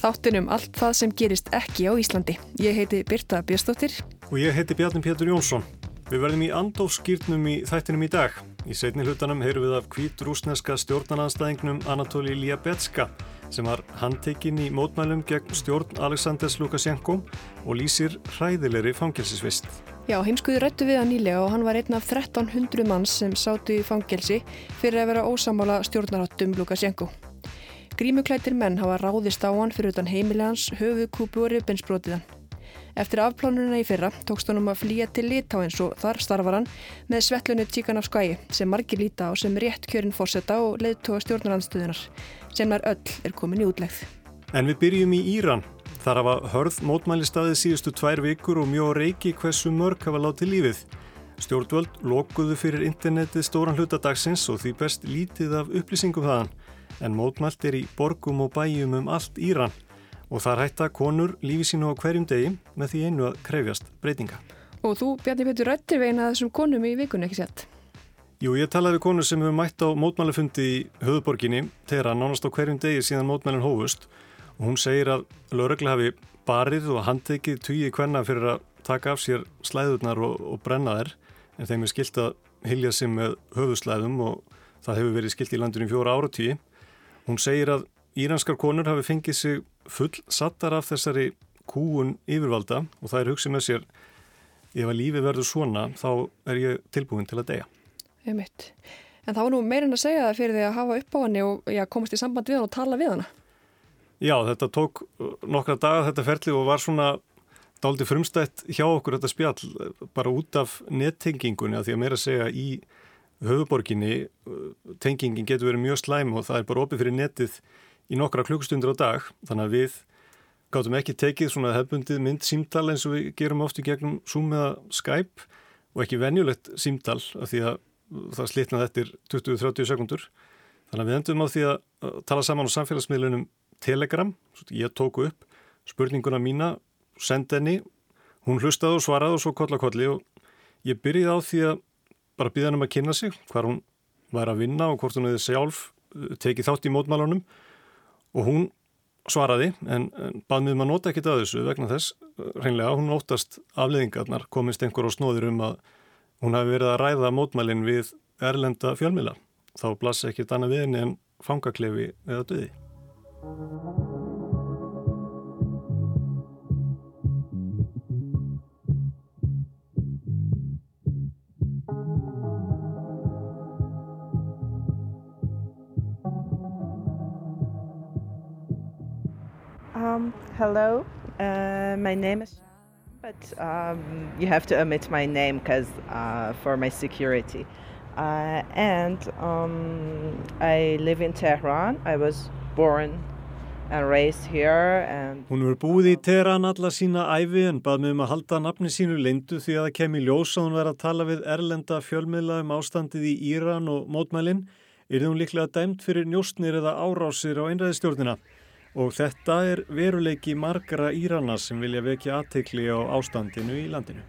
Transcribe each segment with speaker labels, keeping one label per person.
Speaker 1: Þáttunum allt það sem gerist ekki á Íslandi. Ég heiti Birta Björnstóttir.
Speaker 2: Og ég heiti Bjarni Pétur Jónsson. Við verðum í andófskýrnum í þættinum í dag. Í setni hlutanum heyrum við af hvít rúsneska stjórnarnanstæðingnum Anatoli Liabetska sem var handtekinn í mótmælum gegn stjórn Aleksandrs Lukashenko og lýsir hræðilegri fangelsisvist.
Speaker 1: Já, heimskuður rættu við hann nýlega og hann var einn af 1300 manns sem sátu í fangelsi fyrir að vera ósamála stjórnaráttum Lukashenko. Grímuklætir menn hafa ráðist á hann fyrir utan heimilegans, höfuðkúpu og ribbinsbrotiðan. Eftir afplánununa í fyrra tókst hann um að flýja til Litáins og þar starfar hann með svetlunni Tíkan af skæi sem margir líta á sem rétt kjörinn fórsetta og leiðtóa stjórnarandstöðunar sem er öll er komin í útlegð.
Speaker 2: En við byrjum í Íran. Þar hafa hörð mótmæli staðið síðustu tvær vikur og mjög reiki hversu mörg hafa látið lífið. Stjórnvöld lokuðu fyrir internetið stóran hlutadagsins og því best lítið af upplýsingum þaðan en mótmælt er í borgum og bæjum um allt Íran og þar hætta konur lífi sínu á hverjum degi með því einu að krefjast breytinga.
Speaker 1: Og þú, Bjarni Petur, rættir veina þessum konum í vikunni ekki sett?
Speaker 2: Jú, ég talaði við konur sem hefur mætt á mótmælufundi í höfuborginni þegar nánast á hverjum degi síðan mótmælun hófust og hún segir að lögreglega hafi barið og handtekið tugi hvenna fyrir að taka af sér slæðurnar og, og brenna þær en þeim er skilt að hilja sig með höfuslæðum og það hefur verið skilt í landinu í fjóra áratíi. Hún segir að íranskar konur hafi fengið sig full sattar af þessari kúun yfirvalda og það er hugsið með sér ef að lífi verður svona þá er ég tilbúin til að deyja.
Speaker 1: Einmitt. En það var nú meirinn að segja það fyrir því að hafa upp á henni og já, komast í samband við hann og tala við hana.
Speaker 2: Já, þetta tók uh, nokkra daga þetta ferli og var svona dáliti frumstætt hjá okkur þetta spjall bara út af nettengingunni að því að meira segja í höfuborginni uh, tengingin getur verið mjög slæm og það er bara opið fyrir netið í nokkra klukkstundur á dag. Þannig að við gáttum ekki tekið svona hefbundið mynd símtal eins og við gerum oft í gegnum Zoom eða Skype og ekki venjulegt símtal af því að það slitnaði eftir 20-30 sekundur þannig að við endum á því að tala saman á samfélagsmiðlunum Telegram, ég tóku upp spurninguna mína, sendi henni hún hlustaði og svaraði og svo kollakolli og ég byrjiði á því að bara býða henni um að kynna sig hvar hún væri að vinna og hvort hún hefði sjálf uh, tekið þátt í mótmálunum og hún svaraði en, en bað mér maður nota ekkit að þessu vegna þess uh, reynlega hún óttast afleðingarnar komist einhver á snóður um að hún hafi verið að ræða mótmælin við erlenda fjölmila þá blassa ekkit annað við henni en fangaklefi eða döði
Speaker 3: hello, uh, my name is. But um, you have to omit my name because uh, for my security. Uh, and um, I live in Tehran. I was born and raised here. And
Speaker 2: Hún verið búið í Teheran alla sína æfi en bað með um að halda nafni sínu lindu því að það kemi ljós að hún verið að tala við erlenda fjölmiðla um ástandið í Íran og mótmælin. Er hún líklega dæmt fyrir njóstnir eða árásir á einræðistjórnina? Og þetta er veruleiki margara Írana sem vilja vekja aðtekli á ástandinu í landinu.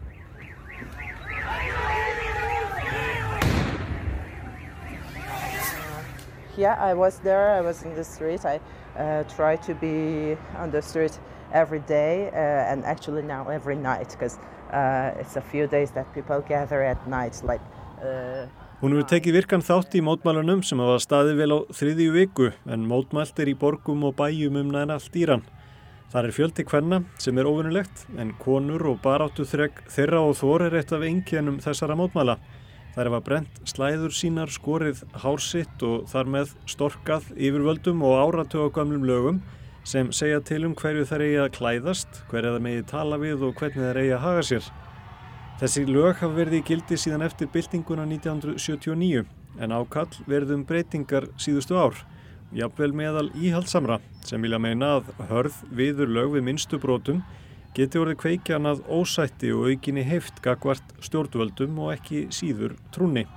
Speaker 3: yeah, I was there. I was in the street. I uh, try to be on the street every day uh, and actually now every night because uh, it's a few days that people gather at night like uh,
Speaker 2: Hún hefur tekið virkan þátt í mótmælunum sem hafa staðið vel á þriðju viku en mótmælt er í borgum og bæjum um næðan allt Íran. Það er fjöldi kvenna sem er ofinnulegt en konur og baráttu þeirra og þor er eitt af enginum þessara mótmæla. Það er að brent slæður sínar skorið hársitt og þar með storkað yfirvöldum og áratögagamlum lögum sem segja til um hverju þær eigi að klæðast, hverja það megi tala við og hvernig þær eigi að haga sér. Þessi lög hafa verið í gildi síðan eftir byltinguna 1979 en ákall verðum breytingar síðustu ár jafnvel meðal íhaldsamra sem vilja meina að hörð viður lög við minnstu brotum geti orðið kveikjan að ósætti og aukinni heift gagvart stjórnvöldum og ekki síður trúni.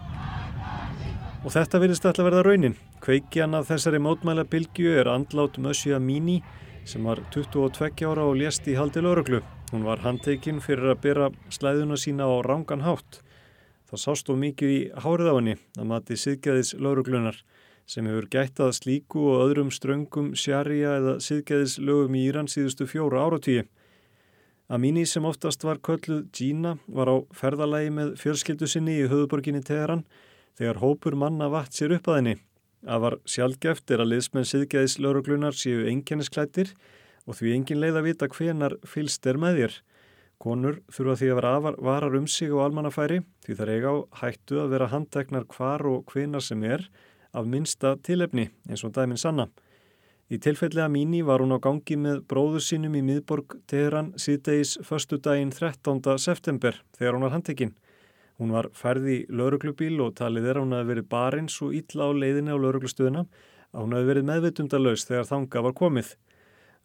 Speaker 2: Og þetta virðist alltaf verða raunin. Kveikjan að þessari mótmæla bylgju er andlát Mössja Míní sem var 22 ára og lést í haldi lauruglu. Hún var handtekinn fyrir að byrja slæðuna sína á rángan hátt. Það sást og mikið í hárið á henni að mati siðgæðis lauruglunar sem hefur gættað slíku og öðrum ströngum sjarja eða siðgæðislögum í Íran síðustu fjóru áratíi. Amini sem oftast var kölluð Gina var á ferðalagi með fjölskyldu sinni í höfuborginni Teheran þegar hópur manna vatt sér upp að henni. Það var sjálfgeft er að liðsmenn siðgæðislauruglunar séu enginnisklættir og því engin leið að vita hvenar fylst er með þér. Konur þurfa því að vera varar um sig og almannafæri því það er eiga á hættu að vera handteknar hvar og hvenar sem er af minsta tilefni eins og dæmin sanna. Í tilfelli að Míní var hún á gangi með bróður sínum í miðborg Teheran síðdeis förstu daginn 13. september þegar hún var handtekinn. Hún var færði í lauruglubíl og talið er að hún hafi verið barins og ítla á leiðinni á lauruglustöðuna að hún hafi verið meðvitundalös þegar þanga var komið.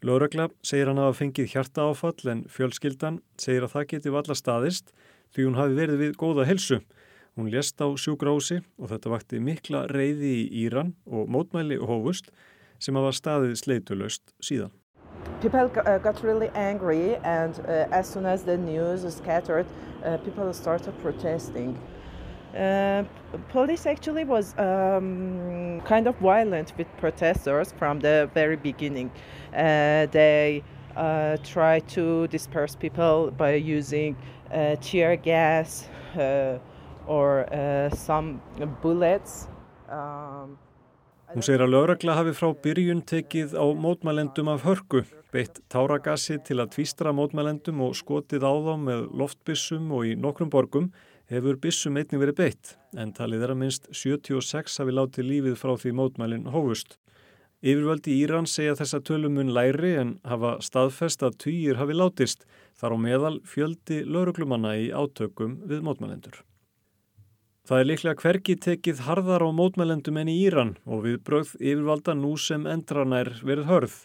Speaker 2: Laurugla segir hann að hafa fengið hjarta áfall en fjölskyldan segir að það geti valla staðist því hún hafi verið við góða helsu Hún lést á sjúgrási og þetta vakti mikla reyði í Íran og mótmæli hófust sem hafa staðið sleitulöst síðan.
Speaker 3: People uh, got really angry and uh, as soon as the news scattered, uh, people started protesting. Uh, police actually was um, kind of violent with protesters from the very beginning. Uh, they uh, tried to disperse people by using tear gas, or uh, some bullets. Um,
Speaker 2: Hún segir að lögregla hafi frá byrjun tekið á mótmælendum af hörku, beitt táragassi til að tvístra mótmælendum og skotið á þá með loftbissum og í nokkrum borgum hefur bissum einnig verið beitt, en talið er að minst 76 hafi látið lífið frá því mótmælinn hófust. Yfirvöldi Íran segja þessa tölumun læri en hafa staðfest að týjir hafi látist, þar á meðal fjöldi lauruglumanna í átökum við mótmælendur. Það er líklega hverki tekið harðar á mótmælendum enn í Íran og við brögð yfirvalda nú sem endranær verið hörð.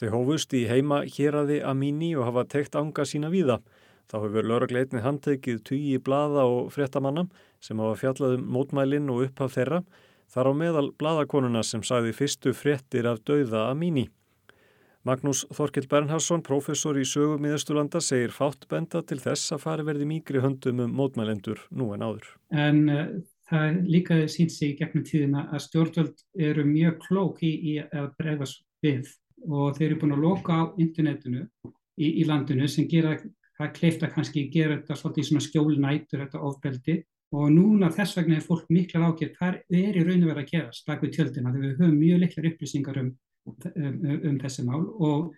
Speaker 2: Þau hófust í heima héræði Amini og hafa tekt anga sína víða. Þá hefur lauragleitni handtekið tugi blada og fréttamanna sem hafa fjallað um mótmælinn og upphaf þeirra, þar á meðal bladakonuna sem sagði fyrstu fréttir af dauða Amini. Magnús Þorkill Bernhardsson, professor í sögum í Östurlanda, segir fátt benda til þess að fari verði mýgri höndum um mótmælendur nú en áður.
Speaker 4: En uh, það líka sínt sig gegnum tíðina að stjórnvöld eru mjög klók í, í að bregðast við og þeir eru búin að loka á internetinu í, í landinu sem gera það kleifta kannski gera þetta svolítið svona skjólnætur, þetta ofbeldi. Og núna þess vegna er fólk mikla ágjörð hvað er í raun og verið að gera stakku tjöldina? Þegar við höfum mjög liklar upplýsingar um um, um þessi mál og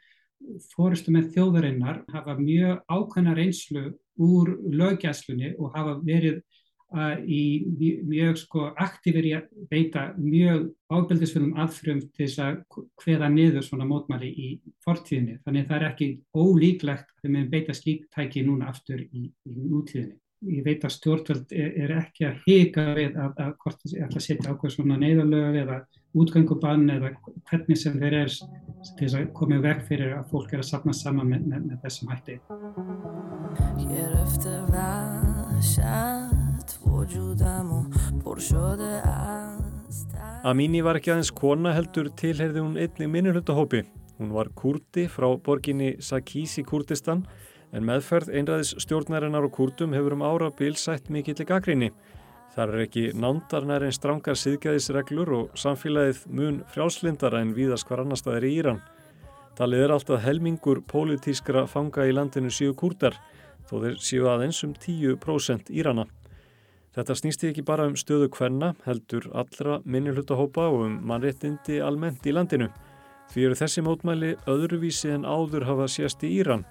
Speaker 4: fórustu með þjóðarinnar hafa mjög ákvæmna reynslu úr lögjæslunni og hafa verið í mjög sko aktífur í að beita mjög ábeldisfjölum aðfrum til þess að hveða niður svona mótmæli í fortíðinni. Þannig það er ekki ólíklegt að við meðum beita slíktæki núna aftur í, í nútíðinni. Ég veit að stjórnvöld er, er ekki að hika við að, að hvort það er að setja ákveð svona neyðalög eða útgöngubann eða hvernig sem þeir er til þess að koma í veg fyrir að fólk er að sapna saman með, með, með þessum hætti.
Speaker 2: Amini var ekki aðeins kona heldur tilherði hún einni minnulhundahópi. Hún var kurdi frá borginni Sakís í Kurdistan en meðferð einræðis stjórnarinnar og kurdum hefur um ára bilsætt mikill í gaggrinni. Það er ekki nándarnar en strangar síðgæðisreglur og samfélagið mun frjálslindara en víðast hvar annar staðir í Íran. Talið er alltaf helmingur pólitískra fanga í landinu síu kurdar, þó þeir síu aðeins um 10% Írana. Þetta snýsti ekki bara um stöðu kvenna, heldur allra minnilhutahópa og um mannréttindi almennt í landinu. Því eru þessi mótmæli öðruvísi en áður hafa sést í Íran.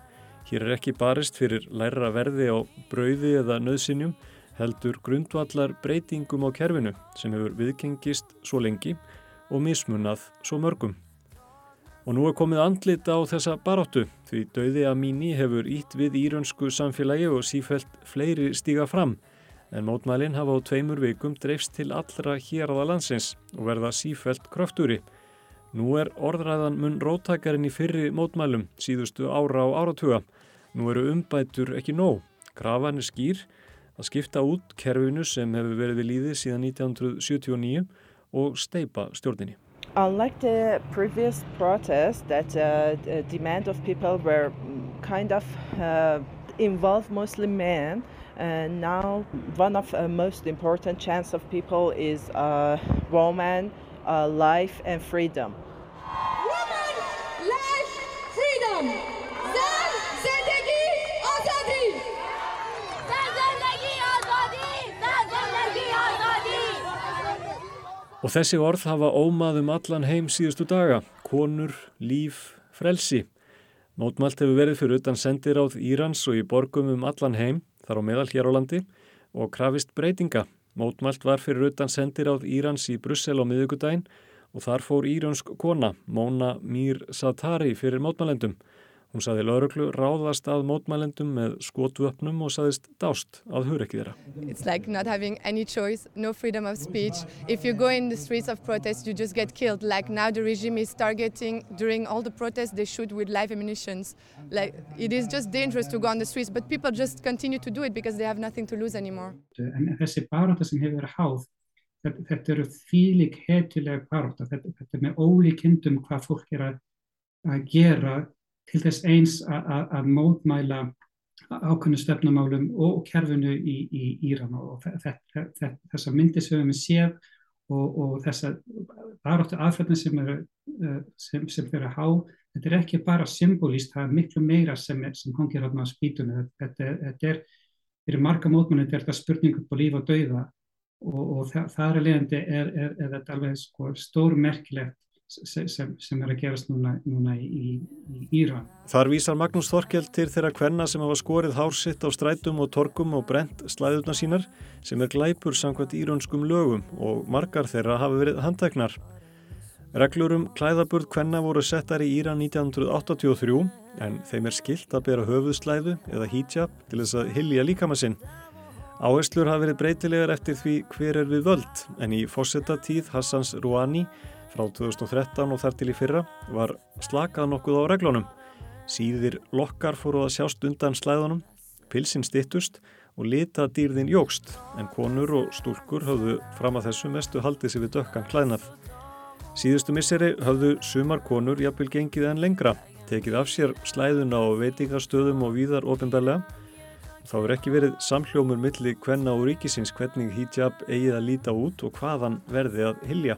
Speaker 2: Hér er ekki barist fyrir læra verði á brauði eða nöðsinjum, heldur grundvallar breytingum á kerfinu sem hefur viðgengist svo lengi og mismunnað svo mörgum. Og nú er komið andlit á þessa baráttu því dauði að míní hefur ítt við írönsku samfélagi og sífælt fleiri stíga fram en mótmælinn hafa á tveimur vikum dreifst til allra hér aða landsins og verða sífælt kröftúri. Nú er orðræðan mun róttakarinn í fyrri mótmælum síðustu ára á áratuga. Nú eru umbætur ekki nóg. Krafan er skýr að skipta út kerfinu sem hefur verið við líði síðan 1979 og steipa stjórninni.
Speaker 3: Unlike the previous protests that uh, the demand of people were kind of uh, involved mostly men, uh, now one of the most important chance of people is uh, woman, uh, life and freedom.
Speaker 5: Woman, life, freedom. Zan, zendegi, azadi. Zan, zendegi, azadi. Zan, zendegi, azadi.
Speaker 2: Og þessi orð hafa ómað um allan heim síðustu daga. Konur, líf, frelsi. Mótmælt hefur verið fyrir utan sendiráð Írans og í borgum um allan heim, þar á meðal hér á landi, og krafist breytinga. Mótmælt var fyrir utan sendiráð Írans í Brussel á miðugudaginn og þar fór írönsk kona, Móna Mír Satari, fyrir mótmælendum. Hún saði lauruglu ráðast að mótmælendum með skotvöpnum og saðist dást að hur ekki þeirra.
Speaker 6: It's like not having any choice, no freedom of speech. If you go in the streets of protest, you just get killed. Like now the regime is targeting, during all the protests, they shoot with live ammunitions. Like it is just dangerous to go on the streets, but people just continue to do it because they have nothing to lose anymore.
Speaker 4: En þessi baróta sem hefur verið háð, þetta, þetta eru þýlik hetulega baróta. Þetta, þetta er með ólíkindum hvað fólk er að, að gera til þess eins að mótmæla ákveðnu stefnumálum og kerfinu í, í Íran. Og þessa myndi sem við hefum séð og, og þessa baráttu aðferðin sem eru sem, sem fyrir að há, þetta er ekki bara symbolíst, það er miklu meira sem, sem hangir á spítunum, þetta, þetta er fyrir marga mótmæli þetta er spurning upp á líf og dauða. Og, og það, það er leiðandi er, er, er þetta alveg sko, stór merkilegt sem, sem er að gerast núna, núna í, í Íran.
Speaker 2: Þar vísar Magnús Þorkjeld til þeirra kvenna sem hafa skorið hársitt á strætum og torkum og brent slæðurna sínar sem er glæpur samkvæmt íronskum lögum og margar þeirra hafi verið handteknar. Reglurum klæðaburð kvenna voru settar í Íran 1983 en þeim er skilt að bera höfuðslæðu eða hijab til þess að hilja líkamassinn. Áherslur hafi verið breytilegar eftir því hver er við völd en í fósettatíð Hassans Rouhani frá 2013 og þar til í fyrra var slakað nokkuð á reglunum. Síðir lokkar fóru að sjást undan slæðunum, pilsinn stittust og litadýrðin jógst en konur og stúlkur höfðu fram að þessu mestu haldið sér við dökkan klæðnað. Síðustu misseri höfðu sumar konur jafnvel gengið en lengra, tekið af sér slæðuna og veitingastöðum og víðar ofinbælega. Þá er ekki verið samhljómur milli hvenna og ríkisins hvernig hijab eigið að líta út og hvaðan verði að hilja.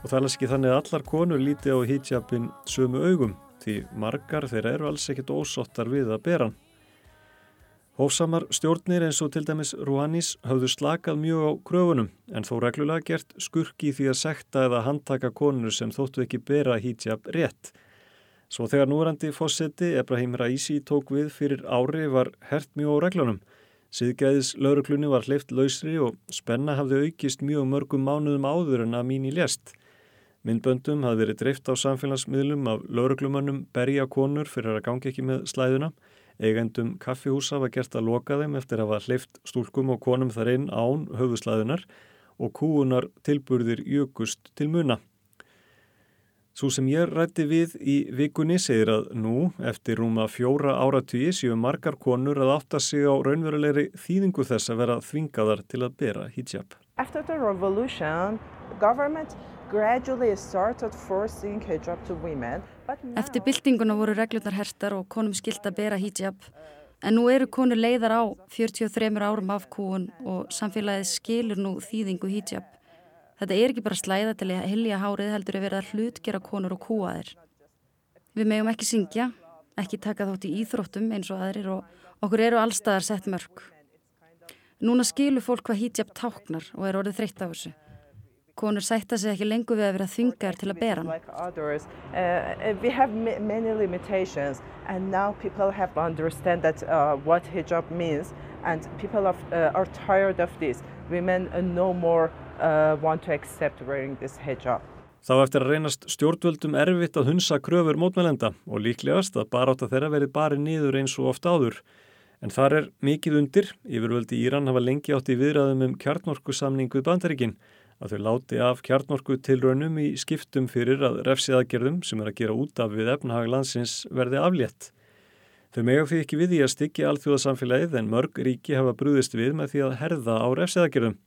Speaker 2: Og það er alveg ekki þannig að allar konur líti á hijabin sömu augum því margar þeirra eru alls ekkit ósottar við að bera hann. Hófsamar stjórnir eins og til dæmis Rouhanis höfðu slakað mjög á kröfunum en þó reglulega gert skurki því að sekta eða handtaka konur sem þóttu ekki bera hijab rétt. Svo þegar núrandi fósetti Ebrahim Raisi tók við fyrir ári var hert mjög á reglunum. Siðgæðis lauruglunni var hleyft lausri og spenna hafði aukist mjög mörgum mánuðum áður en að mín í lést. Myndböndum hafði verið dreift á samfélagsmiðlum af lauruglumannum berja konur fyrir að gangi ekki með slæðuna. Eigendum kaffihúsa var gert að loka þeim eftir að hafa hleyft stúlkum og konum þar inn án höfuslæðunar og kúunar tilburðir jökust til muna. Svo sem ég rætti við í vikunni segir að nú, eftir rúma fjóra áratvíi, séu margar konur að átta sig á raunverulegri þýðingu þess að vera þvingaðar til að bera hijab.
Speaker 3: After the revolution, government
Speaker 7: Eftir byltinguna voru reglurnar hertar og konum skilt að bera hijab. En nú eru konur leiðar á 43 árum af kúun og samfélagið skilur nú þýðingu hijab. Þetta er ekki bara slæða til að hilja hárið heldur að vera hlutgera konur og kúa þeir. Við megum ekki syngja, ekki taka þátt í íþróttum eins og aðrir og okkur eru allstaðar sett mörg. Núna skilur fólk hvað hijab táknar og er orðið þreytt af þessu. Konur sætta sig ekki lengur við að vera þvingar til að bera hann.
Speaker 3: like others. Uh, we have ma- many limitations, and now people have understand that uh, what hijab means, and people of, uh, are tired of this. Women no more want to accept wearing this hijab.
Speaker 8: Þá eftir að reynast stjórnvöldum erfitt að hunsa kröfur mótmælenda og líklegast að baráta þeirra verið bari nýður eins og oft áður. En þar er mikið undir, yfirvöldi Íran hafa lengi átt í viðræðum um kjarnorkusamning við bandaríkin, að þau láti af kjarnorku tilraunum í skiptum fyrir að refsiðagerðum sem er að gera út af við efnahag landsins verði aflétt. Þau mega því ekki við því að styggja alþjóðasamfélagið en mörg ríki hafa brúðist við með því að herða á refsiðagerðum.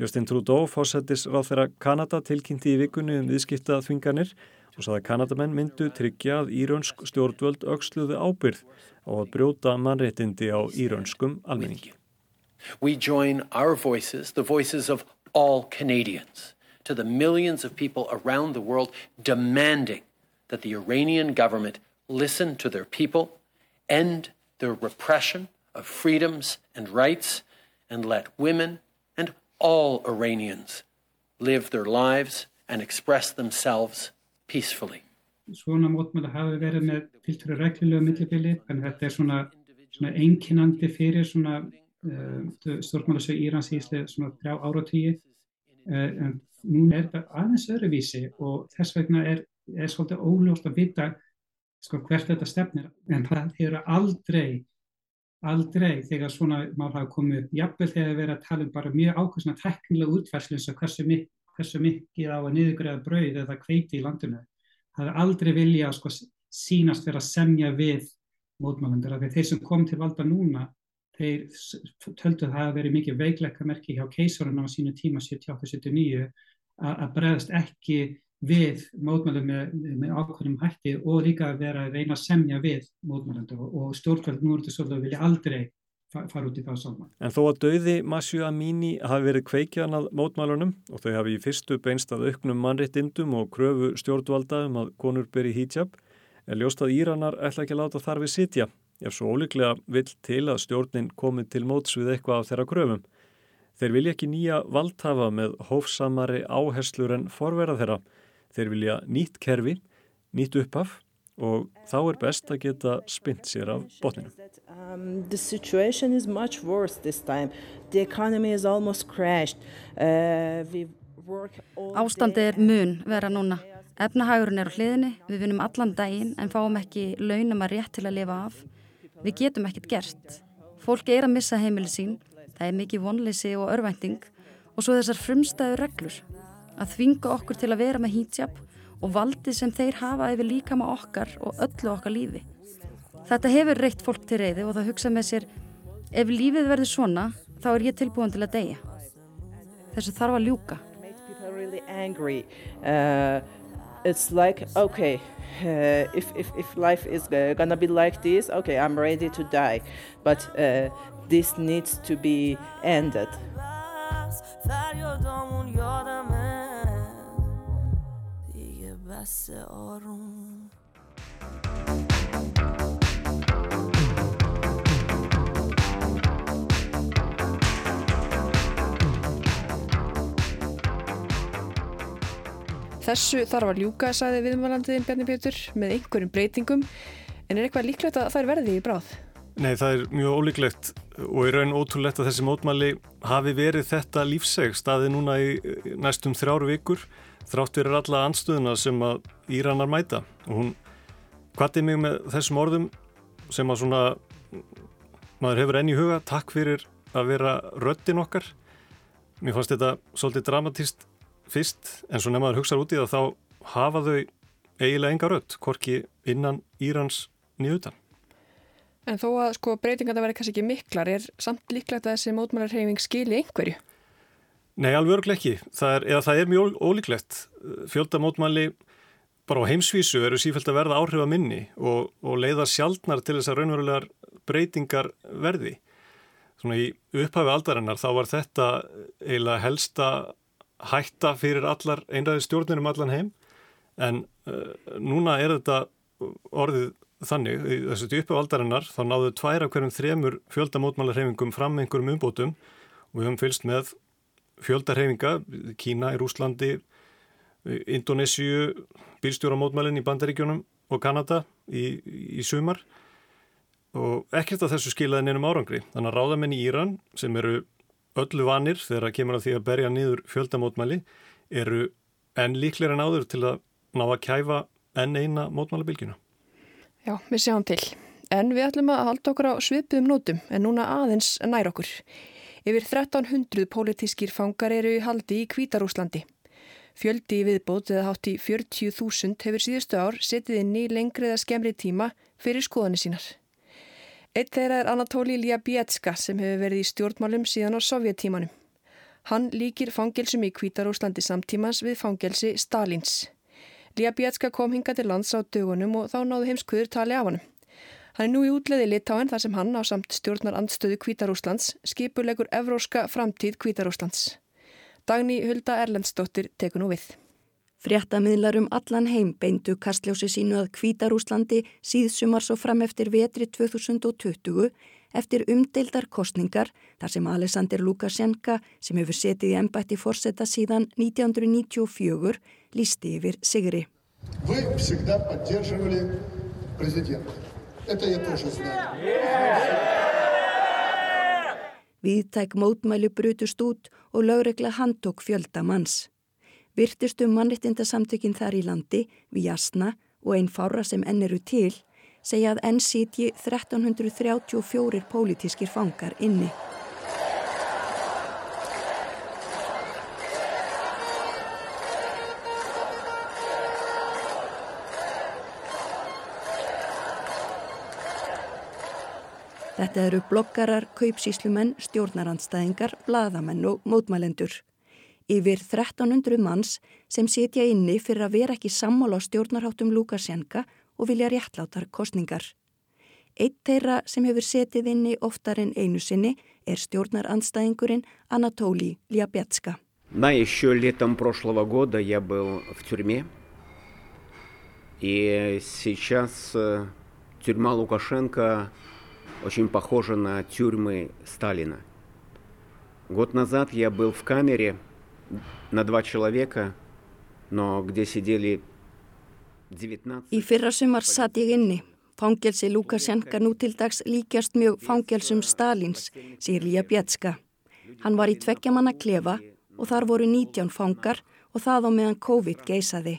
Speaker 8: Justin Trudeau fósettis ráð þeirra Kanada tilkynnti í vikunni um viðskipta þvinganir og saði að Kanadamenn myndu tryggja að írönsk stjórnvöld auksluðu ábyrð á að brjóta mannréttindi á írönskum almenningi.
Speaker 9: We join our voices, the voices of all Canadians, to the millions of people around the world demanding that the Iranian government listen to their people, end their repression of freedoms and rights, and let women and all Iranians live their lives and express themselves peacefully.
Speaker 4: Svona mótmæli hafi verið með millibili, en þetta er svona, svona fyrir svona stjórnmálasög Írans í Ísli svona þrjá áratíi. Uh, en núna er þetta aðeins öðruvísi og þess vegna er, er svolítið óljóst að vita sko, hvert þetta stefnir. En það eru aldrei, aldrei þegar svona mál hafa komið upp, jafnvel þegar verið að tala um bara mjög ákveðsna teknilega útfærslu eins og hversu, mik hversu mikið á að niðurgreða brauð eða kveiti í landinu það er aldrei vilja sko, sínast vera að semja við mótmælendur af því þeir sem kom til valda núna þeir töldu það að veri mikið veikleika merki hjá keisarinn á sínu tíma 78-79 að bregðast ekki við mótmælum með, með ákveðnum hætti og líka að vera að reyna að semja við mótmælendur og, og stjórnvöld nú er þetta svolítið að vilja aldrei fara út í það saman.
Speaker 8: En þó að döiði Masju Amini hafi verið kveikjan að mótmælunum og þau hafi í fyrstu beinst að auknum mannréttindum og kröfu stjórnvalda um að konur beri hijab, er ljóst að Íranar ætla ekki að láta þar við sitja, ef svo ólíklega vill til að stjórnin komið til móts við eitthvað af þeirra kröfum. Þeir vilja ekki nýja valdhafa með hófsamari áherslur en forverða þeirra. Þeir vilja nýtt kerfi, nýtt upphaf og þá er best að geta spint sér af botninu.
Speaker 3: Um, the situation is much worse this time. The economy is almost crashed. Uh, we work all
Speaker 7: Ástandi er mun vera núna. Efnahagurinn er á hliðinni, við vinum allan daginn en fáum ekki launum að rétt til að lifa af. Við getum ekkert gert. Fólk er að missa heimili sín, það er mikið vonleysi og örvænting og svo þessar frumstæðu reglur. Að þvinga okkur til að vera með hijab og valdi sem þeir hafa yfir líkama okkar og öllu okkar lífi. Þetta hefur reitt fólk til reyði og það hugsa með sér ef lífið verður svona þá er ég tilbúin til að deyja. Þessu þarf að ljúka.
Speaker 3: people really angry. Uh, it's like, okay, uh, if, if, if life is uh, gonna be like this, okay, I'm ready to die. But uh, this needs to be ended.
Speaker 1: Þessu þarf að ljúka, sagði viðmælandiðin Bjarni Pétur, með einhverjum breytingum. En er eitthvað líklegt að það er verði í bráð?
Speaker 2: Nei, það er mjög ólíklegt og í raun ótrúlegt að þessi mótmæli hafi verið þetta lífseg staði núna í næstum þrjáru vikur þrátt verið alla anstöðuna sem að Íranar mæta og hún kvatti mig með þessum orðum sem að svona maður hefur enn í huga, takk fyrir að vera röttin okkar mér fannst þetta svolítið dramatíst fyrst en svo nefnaður hugsaður út í það þá hafa þau eiginlega enga rött hvorki innan Írans nýðutan
Speaker 1: En þó að sko breytingar það verði kannski ekki miklar, er samt líklegt að þessi mótmælarhefing skili einhverju?
Speaker 2: Nei, alveg örglega ekki. Það er, eða það er mjög ólíklegt. Fjöldamótmæli bara á heimsvísu eru sífælt að verða áhrif að minni og, og leiða sjálfnar til þess að raunverulegar breytingar verði. Svona í upphafi aldarinnar þá var þetta eiginlega helsta hætta fyrir allar einræði stjórnir um allan heim. En uh, núna er þetta orðið þannig, í þessu djúpi valdarinnar þá náðu tvær af hverjum þremur fjöldamótmálarhefingum fram einhverjum umbótum. Og við höfum fylst með fjöldarhefinga, Kína í Rúslandi, Indonésiu, bílstjóramótmælinn í Bandaríkjónum og Kanada í, í sumar. Og ekkert af þessu skilaði nefnum árangri. Þannig að ráðamenn í Íran sem eru öllu vanir þegar það kemur að því að berja niður fjöldamótmæli eru enn líklega en áður til að ná að kæfa enn eina mótmálabilgjuna.
Speaker 1: Já, við sjáum til. En við ætlum að halda okkur á svipuðum nótum en núna aðeins nær okkur. Yfir 1300 pólitískir fangar eru í haldi í Kvítarúslandi. Fjöldi í viðbót eða hátt í 40.000 hefur síðustu ár setið inn í lengri eða skemri tíma fyrir skoðanir sínar. Eitt þeirra er Anatóli Ljabietska sem hefur verið í stjórnmálum síðan á sovjettímanum. Hann líkir fangelsum í Kvítarúslandi samtímans við fangelsi Stalins. Ljabietska kom hinga til lands á dögunum og þá náðu heimskuður tali af hann. Hann er nú í útleði Litáen þar sem hann á samt stjórnar andstöðu Kvítarúslands skipulegur evróska framtíð Kvítarúslands. Dagni Hulda Erlendsdóttir tekur nú við.
Speaker 10: Fréttamiðlar um allan heim beindu kastljósi sínu að Kvítarúslandi síðsumar svo fram eftir vetri 2020 eftir umdeildar kostningar þar sem Alessandir Lukashenka sem hefur setið í ennbætti fórsetta síðan 1994 lísti yfir Sigri. Við hefum alltaf bættið president. Þetta ég tók svo snart. Viðtæk mótmælu brutust út og lögregla handtók fjölda manns. Virtustu mannittindasamtökin þar í landi, við Jasna og einn fára sem enn eru til, segja að enn sitji 1334 pólitískir fangar inni. Þetta eru bloggarar, kaupsíslumenn, stjórnarandstæðingar, bladamenn og mótmælendur Yfir 1300 manns sem setja inni fyrir að vera ekki sammála á stjórnarháttum Lukasjenka og vilja réttlátar kostningar. Eitt þeirra sem hefur setið inni oftar en einu sinni er stjórnarandstæðingurinn Anatóli Ljabjatska.
Speaker 11: Да, еще летом прошлого года я был в тюрьме. И сейчас тюрьма Лукашенко очень похожа на тюрьмы Сталина. Год назад я был в камере на два человека, но где сидели 19...
Speaker 10: Í fyrra sumar satt ég inni. Fangelsi Lukasjenka nú til dags líkjast mjög fangelsum Stalins, segir Lía Bjetska. Hann var í tveggjamanna klefa og þar voru 19 fangar og það á meðan COVID geisaði.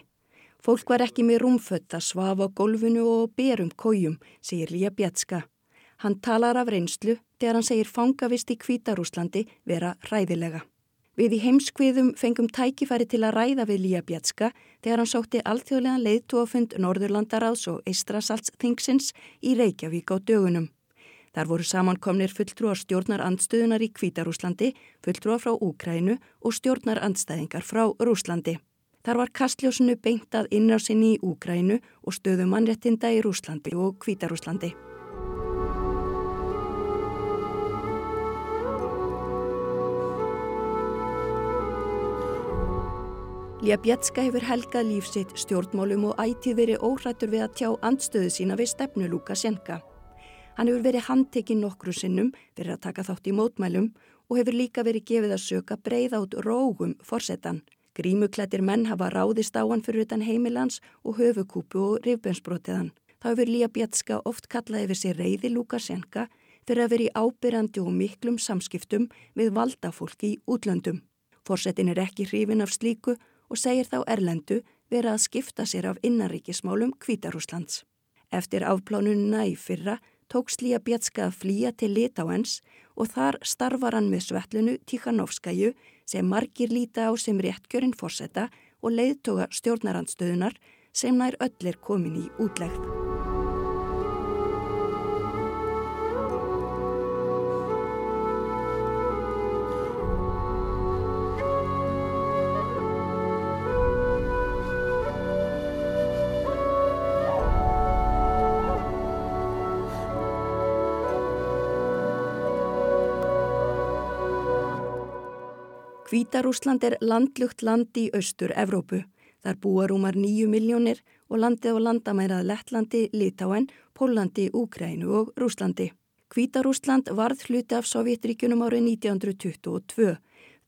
Speaker 10: Fólk var ekki með rúmfött að svafa á golfinu og berum kójum, segir Lía Bjetska. Hann talar af reynslu þegar hann segir fangavist í Kvítarúslandi vera ræðilega. Við í heimskviðum fengum tækifæri til að ræða við Lía Bjatska þegar hann sótti alþjóðlegan leiðtúafund Norðurlandaráðs og Eistrasalts Thingsins í Reykjavík á dögunum. Þar voru samankomnir fulltrúar stjórnar andstöðunar í Kvítarúslandi, fulltrúar frá Úkrænu og stjórnar andstæðingar frá Rúslandi. Þar var kastljósinu beintað innrásinni í Úkrænu og stöðu mannrettinda í Rúslandi og Kvítarúslandi. Ljabjetska hefur helgað lífsitt stjórnmálum og ætið verið óhrættur við að tjá andstöðu sína við stefnu Lukasjenka. Hann hefur verið handtekinn nokkru sinnum fyrir að taka þátt í mótmælum og hefur líka verið gefið að söka breið át rógum forsetan. Grímuklættir menn hafa ráðist á hann fyrir utan heimilans og höfukúpu og rifbensbrotiðan. Þá hefur Ljabjetska oft kallað yfir sér reyði Lukasjenka fyrir að verið ábyrjandi og miklum samskiptum við valdafólki í útlöndum. Forsetin er ekki hrifin af slíku og segir þá Erlendu vera að skipta sér af innaríkismálum Kvítarúslands. Eftir afplánununa í fyrra tók Slíja Bjatska að flýja til Litáens og þar starfar hann með svetlunu Tíkanovskæju sem margir líta á sem réttkjörinn fórsetta og leiðtoga stjórnarandstöðunar sem nær öllir komin í útlegð. Hvítarúsland er landlugt land í austur Evrópu. Þar búa rúmar nýju miljónir og landið og landamærað Lettlandi, Litáen, Pólandi, Úkrænu og Rúslandi. Hvítarúsland varð hluti af Sovjetríkunum árið 1922.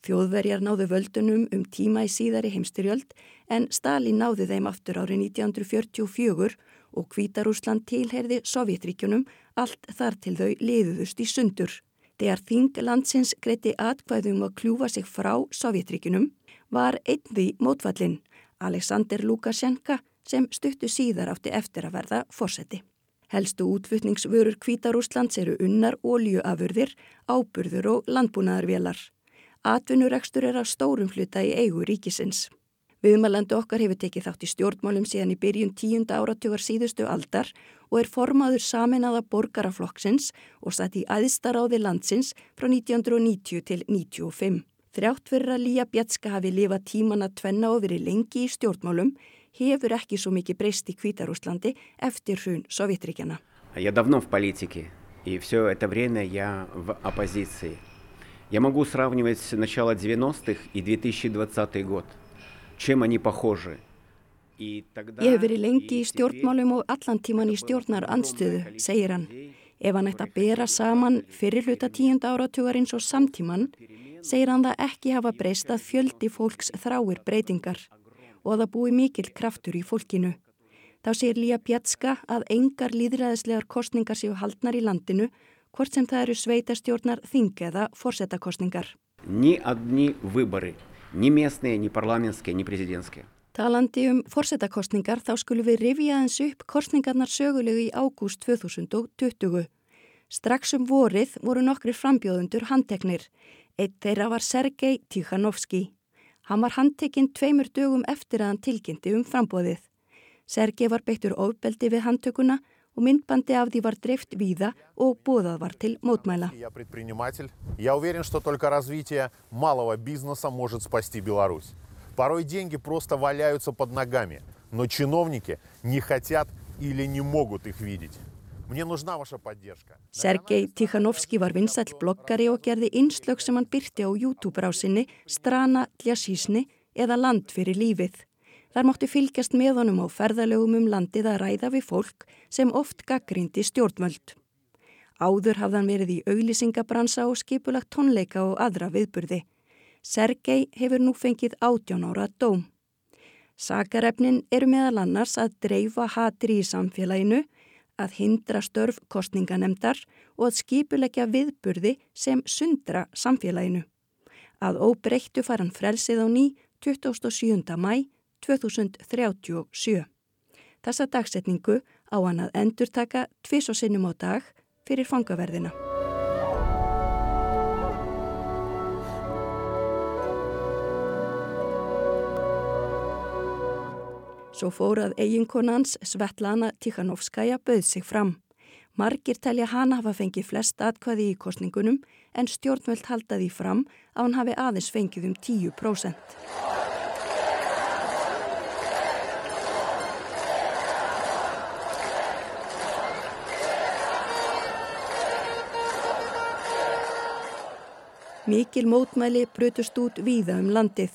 Speaker 10: Þjóðverjar náðu völdunum um tíma í síðari heimstyrjöld en Stalin náði þeim aftur árið 1944 og Kvítarúsland tilherði Sovjetríkjunum allt þar til þau liðuðust í sundur. Þegar þing landsins greiti atkvæðum að kljúfa sig frá Sovjetríkjunum var einn því mótfallin, Alexander Lukashenka, sem stuttu síðar átti eftir að verða fórseti. Helstu útflutningsvörur Kvítarúslands eru unnar, óljuafurðir, áburður og landbúnaðarvélar. Atvinnurekstur er að stórum hluta í eigu ríkisins. Viðmælandi okkar hefur tekið þátt í stjórnmálum síðan í byrjun tíunda áratugar síðustu aldar og er formaður saminaða borgaraflokksins og satt í aðstaráði landsins frá 1990 til 1995. Þrjátt fyrir að Lía Bjatska hafi lifað tíman að tvenna og verið lengi í stjórnmálum hefur ekki svo mikið breyst í Kvítarúslandi eftir hrun Sovjetríkjana.
Speaker 11: Я давно в политике, и все это время я в оппозиции. Я могу сравнивать начало 90-х и 2020
Speaker 10: Ég hef verið lengi í stjórnmálum og allan tíman í stjórnar andstöðu, segir hann. Ef hann ætti að bera saman fyrirluta tíund áratugarins og samtíman, segir hann það ekki hafa breyst að fjöldi fólks þráir breytingar og að það búi mikill kraftur í fólkinu. Þá segir Lía Pjatska að engar líðræðislegar kostningar séu haldnar í landinu, hvort sem það eru sveitastjórnar þing eða fórsetakostningar.
Speaker 11: Ný að ný viðbari ни местные, ни парламентские, ни президентские.
Speaker 10: Talandi um fórsetakostningar þá skulum við rifja eins upp kostningarnar sögulegu í ágúst 2020. Strax um vorið voru nokkri frambjóðundur handteknir. Eitt þeirra var Sergei Tikhanovski. Hann var handtekinn tveimur dögum eftir að hann tilkynnti um frambóðið. Sergei var beittur ofbeldi við handtökuna og myndbandi af því var dreift víða og bóðað var til mótmæla.
Speaker 12: Я предприниматель. Я уверен, что только развитие малого бизнеса может спасти Беларусь. Порой деньги просто валяются под ногами, но чиновники не хотят или не могут их видеть. Мне нужна ваша поддержка.
Speaker 10: Sergei Tikhanovski var vinsæll bloggari og gerði innslög sem hann byrti á YouTube-rásinni Strana Dljasísni eða Land fyrir lífið. Þar mótti fylgjast með honum á ferðalögum um landið að ræða við fólk sem oft gaggrindi stjórnvöld. Áður hafði hann verið í auglýsingabransa og skipulagt tónleika og aðra viðburði. Sergei hefur nú fengið átján ára dóm. Sakarefnin eru meðal annars að dreifa hatri í samfélaginu, að hindra störf kostninganemdar og að skipulegja viðburði sem sundra samfélaginu. Að óbreyttu far hann frelsið á ný 27. mæ 2037. Þessa dagsetningu á hann að endurtaka tvis og sinnum á dag fyrir fangaverðina. Svo fórað eiginkonans Svetlana Tikhanovskaja bauð sig fram. Margir telja hana hafa fengið flest atkvæði í kostningunum en stjórnvöld halda því fram að hann hafi aðeins fengið um 10%. Mikil mótmæli brutust út víða um landið.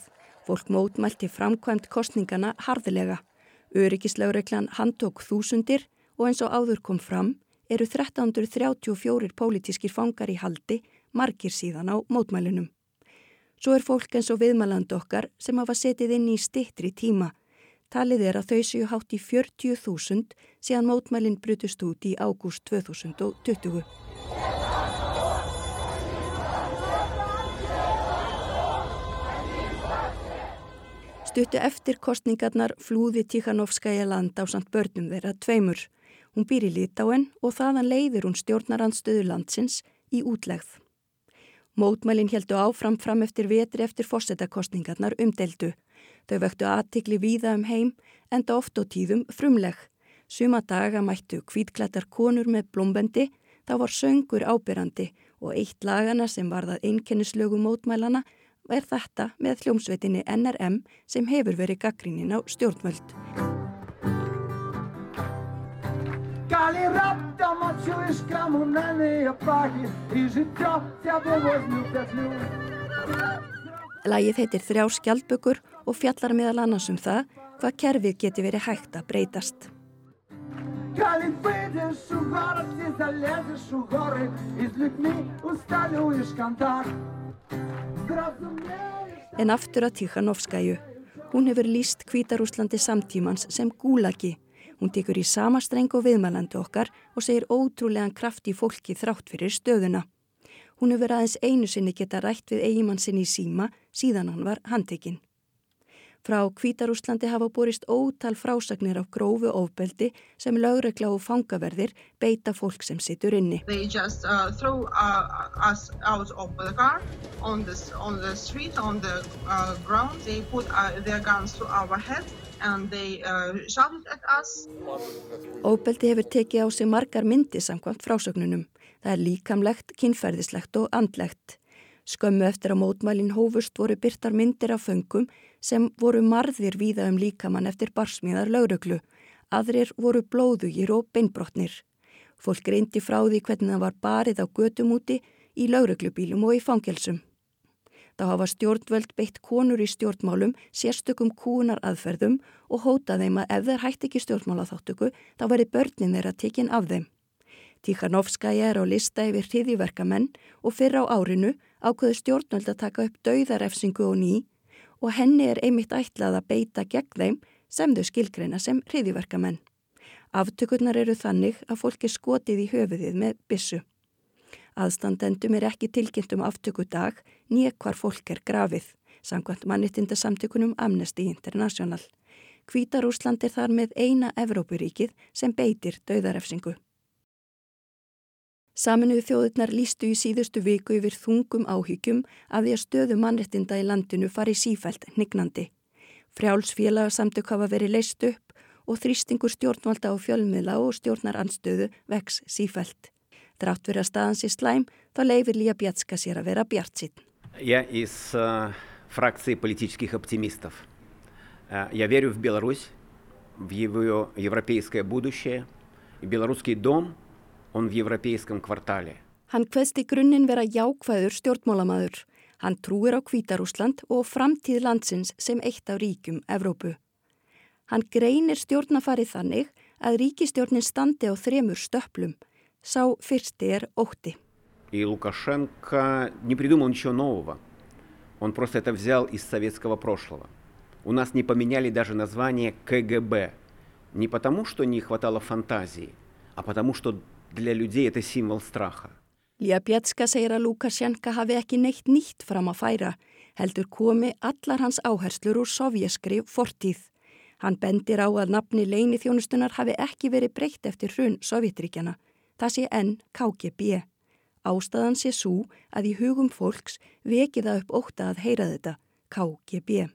Speaker 10: Fólk mótmælti framkvæmt kostningana harðilega. Öryggislaureglan handtók þúsundir og eins og áður kom fram eru 1334 pólitískir fangar í haldi margir síðan á mótmælunum. Svo er fólk eins og viðmæland okkar sem hafa setið inn í stittri tíma. Talið er að þau séu hátt í 40.000 síðan mótmælinn brutust út í ágúst 2020. Stuttu eftir kostningarnar flúði Tikhanovskaja land á samt börnum þeirra tveimur. Hún býr í Litáen og þaðan leiðir hún stjórnarandstöðu landsins í útlegð. Mótmælin heldu áfram fram eftir vetri eftir fórsetakostningarnar umdeldu. Þau vöktu aðtikli víða um heim enda oft og tíðum frumleg. Suma daga mættu kvítklættar konur með blómbendi, þá var söngur ábyrrandi og eitt lagana sem varðað einkennislögu mótmælana er þetta með hljómsveitinni NRM sem hefur verið gaggrínin á stjórnvöld.
Speaker 13: Калі раптам адчуеш камунальныя пахі і жыццё цябе возьму пятлю.
Speaker 10: Lægið heitir Þrjá skjaldbökur og fjallar meðal annars um það hvað kerfið geti verið hægt að breytast.
Speaker 13: Калі выйдзеш у горад і залезеш у горы і з людьми усталюеш контакт.
Speaker 10: En aftur að Tíkhanovskæju. Hún hefur líst Kvítarúslandi samtímans sem gúlagi. Hún tekur í sama streng og viðmælandi okkar og segir ótrúlegan kraft í fólki þrátt fyrir stöðuna. Hún hefur aðeins einu sinni geta rætt við eigimann sinni í síma síðan hann var handtekinn. Frá Kvítarúslandi hafa borist ótal frásagnir af grófu ofbeldi sem lögregla og fangaverðir beita fólk sem situr inni.
Speaker 14: Just, uh, throw, uh, car, on the, on the street, on the, uh, put, they,
Speaker 10: Ofbeldi hefur tekið á sig margar myndi samkvæmt frásögnunum. Það er líkamlegt, kynferðislegt og andlegt. Skömmu eftir að mótmælin hófust voru byrtar myndir af föngum sem voru marðir víða um líkamann eftir barsmíðar lauruglu. Aðrir voru blóðugir og beinbrotnir. Fólk reyndi frá því hvernig það var barið á götum úti í lauruglubílum og í fangelsum. Þá hafa stjórnvöld beitt konur í stjórnmálum sérstökum kúnar aðferðum og hóta þeim að ef þeir hætti ekki stjórnmálaþáttöku þá veri börnin þeirra tekinn af þeim. Tíkhanovskaja er á lista yfir hriðiverkamenn og fyrr á árinu ákveðu stjórnvöld að taka upp dauðarefsingu og ný og henni er einmitt ætlað að beita gegn þeim sem þau skilgreina sem hriðiverkamenn. Aftökurnar eru þannig að fólk er skotið í höfuðið með bissu. Aðstandendum er ekki tilkynnt um aftökudag nýja hvar fólk er grafið, samkvæmt mannittinda samtökunum Amnesty International. Kvítarúsland er þar með eina Evrópuríkið sem beitir dauðarefsingu. Saminuðu þjóðurnar lístu í síðustu viku yfir þungum áhyggjum að því að stöðu mannrettinda í landinu fari sífælt nignandi. Frjálsfélagsamtök hafa verið leist upp og þrýstingur stjórnvalda á fjölmiðla og stjórnar anstöðu vex sífælt. Drátt verið að staðans í slæm þá leifir Lía Bjatska sér að vera bjart sín.
Speaker 11: Ég er uh, fraktsið politískih optimistov. Uh, ég veru í Belarus, í evropeiska budusje, í belarusski dom он в европейском квартале.
Speaker 10: Hann hveðst í grunninn vera jákvæður stjórnmálamaður. Hann trúir á Kvítarúsland og framtíð landsins sem eitt af ríkum Evrópu. Hann greinir stjórnafarið þannig að ríkistjórnin standi á þremur stöplum. Sá fyrsti er ótti.
Speaker 11: И Лукашенко не придумал ничего нового. Он просто это взял из советского прошлого. У нас не поменяли даже название КГБ. Не потому, что не хватало фантазии, а потому, что Для людей это символ страха.
Speaker 10: Lía Bjatska segir að Lukasjenka hafi ekki neitt nýtt fram að færa, heldur komi allar hans áherslur úr sovjaskri fortíð. Hann bendir á að nafni leini þjónustunar hafi ekki verið breytt eftir hrun Sovjetríkjana. Það sé enn KGB. Ástæðan sé svo að í hugum fólks veki það upp óta að heyra þetta, KGB.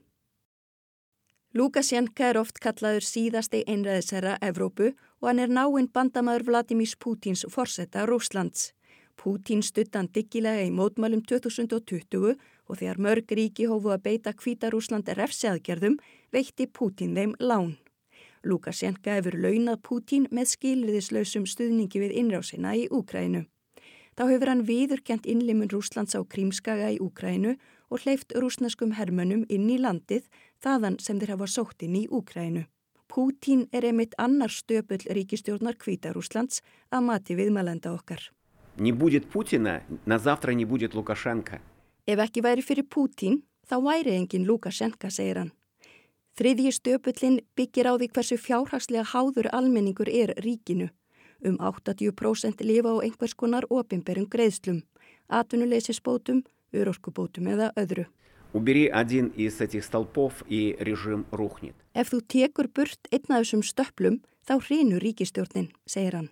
Speaker 10: Lukasjenka er oft kallaður síðasti einræðisherra Evrópu og hann er náinn bandamaður Vladimís Pútins forsetta Rúslands. Pútín stuttan diggilega í mótmælum 2020 og þegar mörg ríki hófu að beita Kvítarúslandi refsiaðgerðum veitti Pútín þeim lán. Lukasjenka hefur launað Pútín með skilriðislausum stuðningi við innrásina í Úkrænu. Þá hefur hann viðurkjent innlimun Rúslands á Krímskaga í Úkrænu og hleyft rúsneskum hermönum inn í landið þaðan sem þeir hafa sótt inn í Úkrænu. Pútín er einmitt annar stöpull ríkistjórnar Kvítarúslands að mati viðmælenda okkar. Ef ekki væri fyrir Pútín, þá væri engin Lukashenka, segir hann. Þriðji stöpullin byggir á því hversu fjárhagslega háður almenningur er ríkinu. Um 80% lifa á einhvers konar opimberum greiðslum, atvinnuleysisbótum, örorkubótum eða öðru. Ef þú tekur burt einn af þessum stöplum þá hrinu ríkistjórnin, segir hann.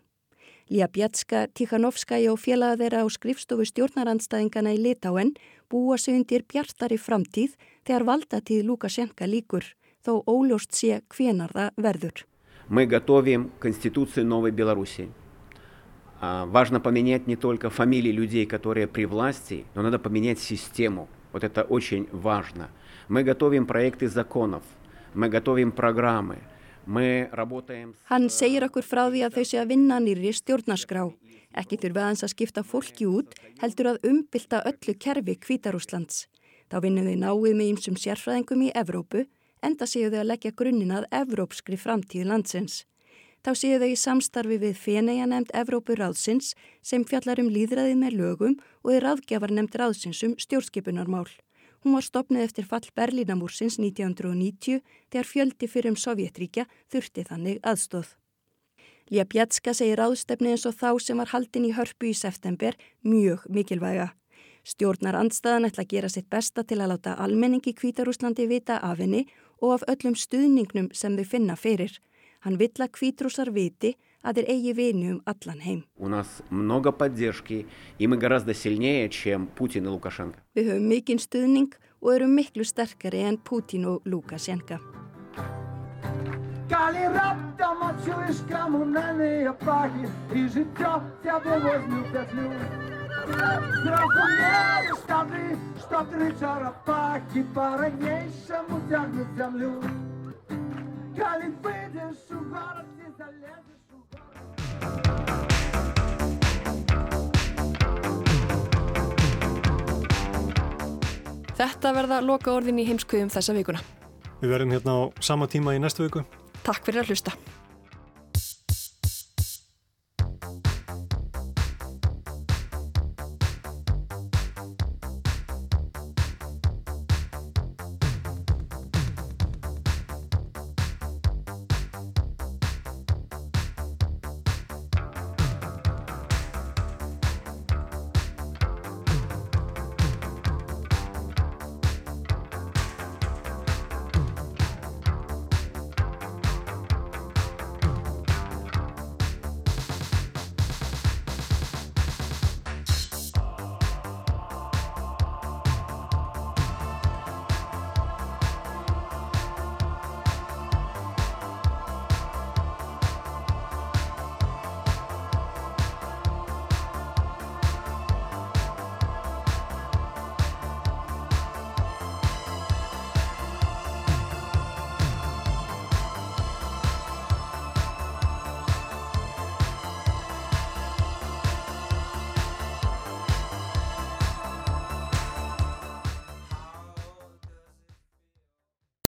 Speaker 10: Ljabjatska, Tikhanovskaja og félaga þeirra á skrifstofu stjórnarandstæðingana í Litáen búa sig undir bjartari framtíð þegar valdatíð Lukashenka líkur, þó óljóst sé hvenar það verður.
Speaker 11: Við gotovim konstitúciju Nóvi Belarúsi. Важно поменять не только фамилии людей, которые при власти, но надо поменять систему. Вот это очень важно. Мы готовим проекты законов, мы готовим программы, мы работаем...
Speaker 10: Hann segir okkur frá því að þau sé að vinna nýri stjórnarskrá. Ekki þurfa aðeins að skipta fólki út, heldur að umbylta öllu kerfi Kvítarúslands. Þá vinnum þau náið með ýmsum sérfræðingum í Evrópu, enda séu þau að leggja grunninn að evrópskri framtíð landsins. Þá séu þau í samstarfi við Feneja nefnd Evrópu ráðsins sem fjallar um líðræðið með lögum og er ráðgjafar nefnd ráðsins um stjórnskipunarmál. Hún var stopnið eftir fall Berlínamúrsins 1990 þegar fjöldi fyrir um Sovjetríkja þurfti þannig aðstóð. Lía Bjatska segir áðstefni eins og þá sem var haldin í hörpu í september mjög mikilvæga. Stjórnar andstaðan ætla að gera sitt besta til að láta almenningi Kvítarúslandi vita af henni og af öllum stuðningnum sem þau finna fyrir. Hann vill að Kvítrúsar viti að þeir eigi vini um allan heim. Við höfum mikinn stuðning og erum miklu sterkari en Putin og Lukasjenka.
Speaker 13: Калі раптам адчуеш камунальныя пахі і жыццё цябе возьму пятлю. Зразумееш тады, што тры чарапахі па-ранейшаму цягнуць зямлю. Калі выйдзеш у горад, ці залезеш у
Speaker 1: Þetta verða loka orðin í heimskuðum þessa vikuna.
Speaker 2: Við verðum hérna á sama tíma í næstu viku.
Speaker 1: Takk fyrir að hlusta.